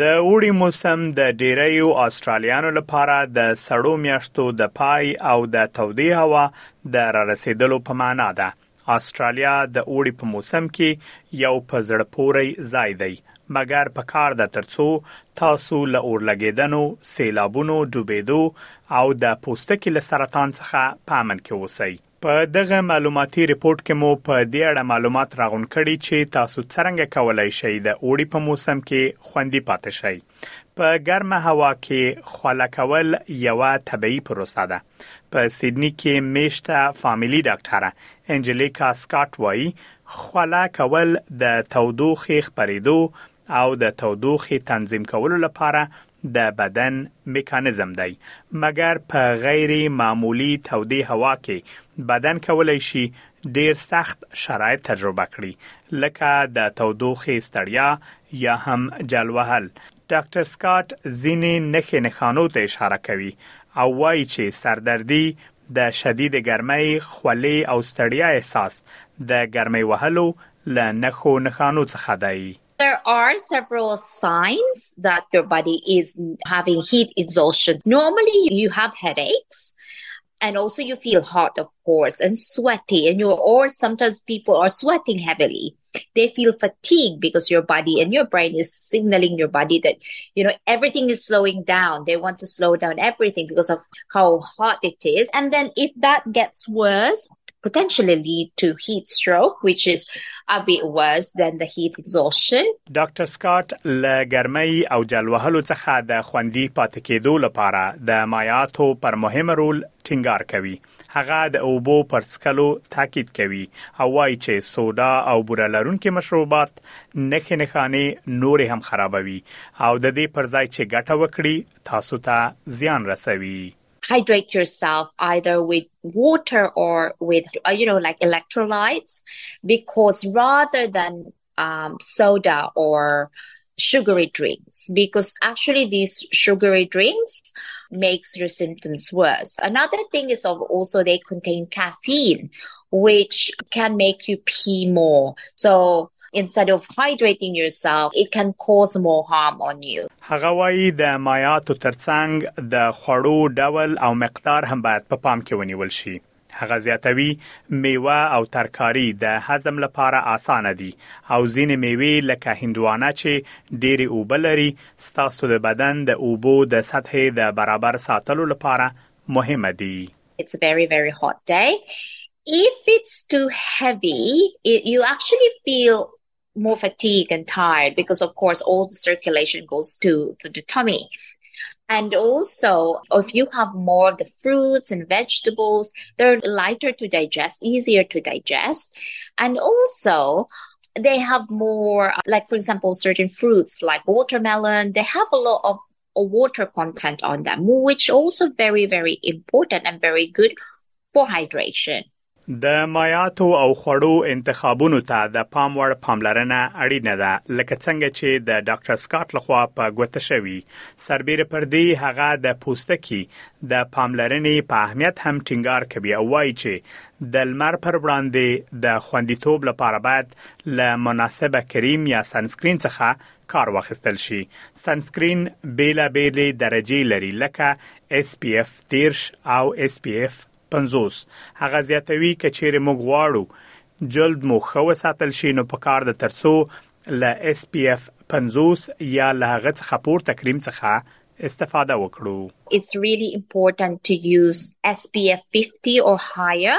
د اوړي موسم د ډیریو آسترالیانو لپاره د سړو میاشتو د پای او د تودې هوا د رارسیدلو په معنا ده آسترالیا د اوړي په موسم کې یو په زړه پورې ځای دی مګر په کار ده ترڅو تاسو له اورلګیدنو، سیلابونو، ډوبېدو او د پوستکي له سرطان څخه په امن کې اوسئ. په دغه معلوماتي رپوټ کې مو په دې اړه معلومات راغونډ کړي چې تاسو څرنګه کولای شئ د اوړي په موسم کې خوندي پاتې شئ. په ګرمه هوا کې خوله کول یوه طبیعي پروسه ده. په سیدني کې میشته فامیلي ډاکټره انجلیکا سکاټ وایي خوله کول د تودوخې خپریدو او د تودوخې تنظیم کولو لپاره د بدن میکانیزم دی مګر په غیر معمولی تودې هوا کې بدن کولای شي ډیر سخت شرایط تجربه کړي لکه د تودوخې ستړیا یا هم جل وهل ډاکټر سکاټ ځینې نښې نښانو ته اشاره کوي او وایي چې سردردي د شدید ګرمۍ خولې او ستړیا احساس د ګرمۍ وهلو له نښو نښانو څخه دی are several signs that your body is having heat exhaustion. Normally, you have headaches and also you feel hot of course and sweaty and you're or sometimes people are sweating heavily they feel fatigued because your body and your brain is signaling your body that you know everything is slowing down they want to slow down everything because of how hot it is and then if that gets worse potentially lead to heat stroke, which is a bit worse than the heat exhaustion. ډاکټر سکاټ له ګرمۍ او جلوهلو څخه د خوندي پاتې کېدو لپاره د مایعاتو پر مهم رول ټینګار کوي. هغه د اوبو پر څکلو تاکید کوي او وایي چې سوډا او بوره لرونکي مشروبات نښې نښانې نورې هم خرابوي او د دې پر ځای چې ګټه وکړي تاسو ته زیان رسوي. hydrate yourself either with water or with uh, you know like electrolytes because rather than um, soda or sugary drinks because actually these sugary drinks makes your symptoms worse another thing is of also they contain caffeine which can make you pee more so Instead of hydrating yourself, it can cause more harm on you. هغه وایي د مایعاتو ترڅنګ د خوړو ډول او مقدار هم باید په پام کې ونیول شي. هغه زیاتوي میوه او ترکاری د هضم لپاره اسانه دي او ځینې میوې لکه هندوانه چې ډېرې اوبه لري ستاسو د بدن د اوبو د سطحې د برابر ساتلو لپاره مهمه دي. It's a very very hot day. If it's too heavy, it, you actually feel more fatigue and tired because of course all the circulation goes to, to the tummy and also if you have more of the fruits and vegetables they're lighter to digest easier to digest and also they have more uh, like for example certain fruits like watermelon they have a lot of or water content on them, which also very, very important and very good for hydration. د مایاتو او خوړو انتخابونو ته د پام وړ پاملرنه اړینه ده لکه څنګه چې د ډاکټر سکاټ لخوا په ګوته شوی سربېره پر دې هغه د پوستکي د پاملرنې په اهمیت هم ټینګار کوي او وایي چې د لمر پر وړاندې د خوندیتوب لپاره باید له مناسبه کریم یا سنسکرین څخه کار واخیستل شي سنسکرین بیلا بیلې درجې لري لکه SPF 30 او SPF 50 هغه زیاتوي که چیرې موږ غواړو جلد مو ښه وساتل شي نو په کار د ترڅو له SPF 50 یا له هغه څخه پورته کریم څخه استفاده وکړو It's really important to use SPF 50 or higher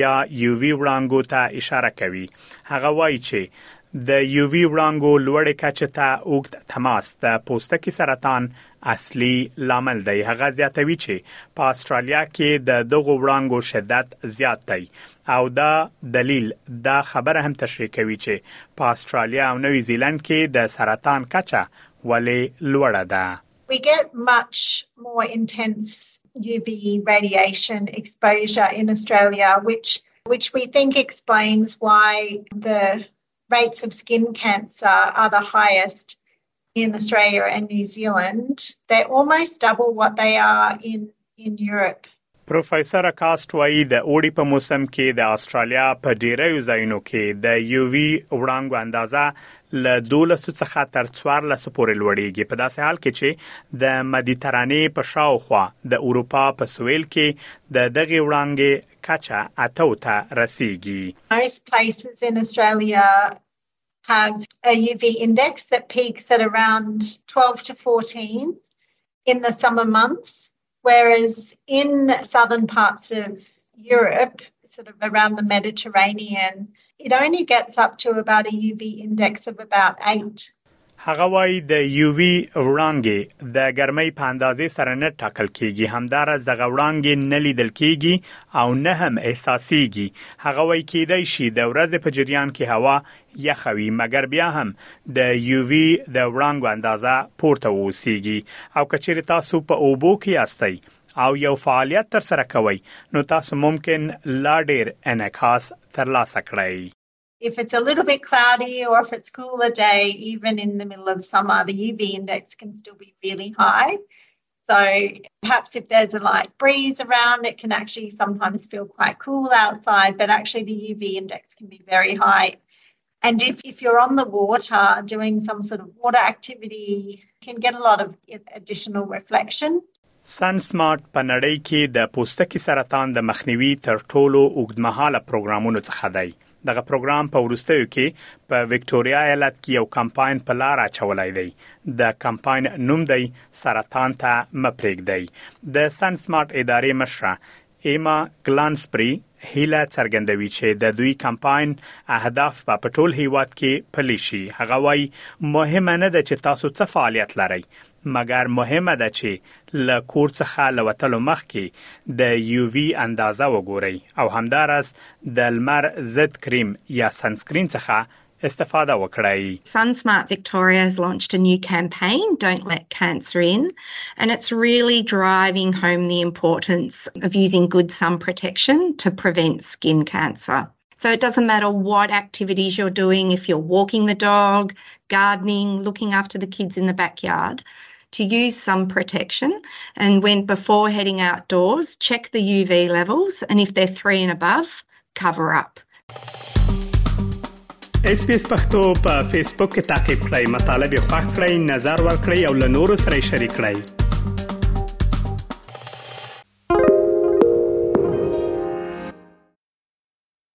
یا یووي وړانګو ته اشاره کوي. هغه وايي چې د یووي وړانګو لوړې کچې ته اوږد تماس د پوستکي سرطان اصلي لامل دی. هغه زیاتوي چې په استرالیا کې د دغو وړانګو شدت زیات دی او دا دلیل دا خبره هم تشریح کوي چې په استرالیا او نوي زیلند کې د سرطان کچه ولې لوړه ده. We get much more intense UV radiation exposure in Australia which which we think explains why the rates of skin cancer are the highest in Australia and New Zealand. They're almost double what they are in, in Europe. پروفیسور کاسټ وایي د اوړي په موسم کې د استرالیا په ډیریو ځایونو کې د یووي وړانګو اندازه له 12 څخه تر 14 پورې لوړیږي په داسې حال کې چې د مدیترانې په شاوخوا د اروپا په سویل کې د دغه وړانګې کچه اتو ته رسیږي Most places in Australia have a UV index that peaks at around 12 to 14 in the summer months whereas in southern parts of Europe sort of around the Mediterranean, it only gets up to about a UV index of about eight. هغه وايي د یووي وړانګې د ګرمۍ په اندازې سره نه ټاکل کیږي همدارز دغه وړانګې نه لیدل کیږي او نه هم احساسیږي هغه وايي کیدای شي د ورځې په جریان کې هوا یخه وي مګر بیا هم د یووي د وړانګو اندازه پورته اوسیږي او کچېرې تاسو په اوبو کې یاستئ او یو فعالیت تر سره کوئ نو تاسو ممکن لا ډیر انعکاس ترلاسه کړئ If it's a little bit cloudy or if it's cooler day, even in the middle of summer, the UV index can still be really high. So perhaps if there's a light breeze around, it can actually sometimes feel quite cool outside, but actually the UV index can be very high. And if, if you're on the water doing some sort of water activity, you can get a lot of additional reflection. سن سمارټ په نړۍ کې د پوستکي سرطان د مخنیوي تر ټولو اوږدمهاله پروګرامونو څخه دی. دغه پروګرام په وروستیو کې په ویکټوریا ایالت کې یو کمپاین په لار اچولی دی. د کمپاین نوم دی سرطان ته مه پرېږدئ. د سن سمارټ ادارې مشره ایما ګلانسبري هیله څرګندوي چې د دوی کمپاین اهداف به په ټول هیواد کې پلي شي. هغه وایي، مهمه نه ده چې تاسو څه فعالیت لرئ، مګر مهمه ده چې له کور څخه له وتلو مخکې د یووي اندازه وګورئ او همداراز د لمر ضد کریم یا سنسکرین څخه استفاده وکړئ Sunsmart Victoria has launched a new campaign Don't Let Cancer In and it's really driving home the importance of using good sun protection to prevent skin cancer. So it doesn't matter what activities you're doing if you're walking the dog, gardening, looking after the kids in the backyard to use some protection. And when before heading outdoors, check the UV levels, and if they're three and above, cover up اس پی اس پختو په فیسبوک کې تا کې پلی مطلب یو فاک کړئ نظر ور کړئ او له نورو سره شریک کړئ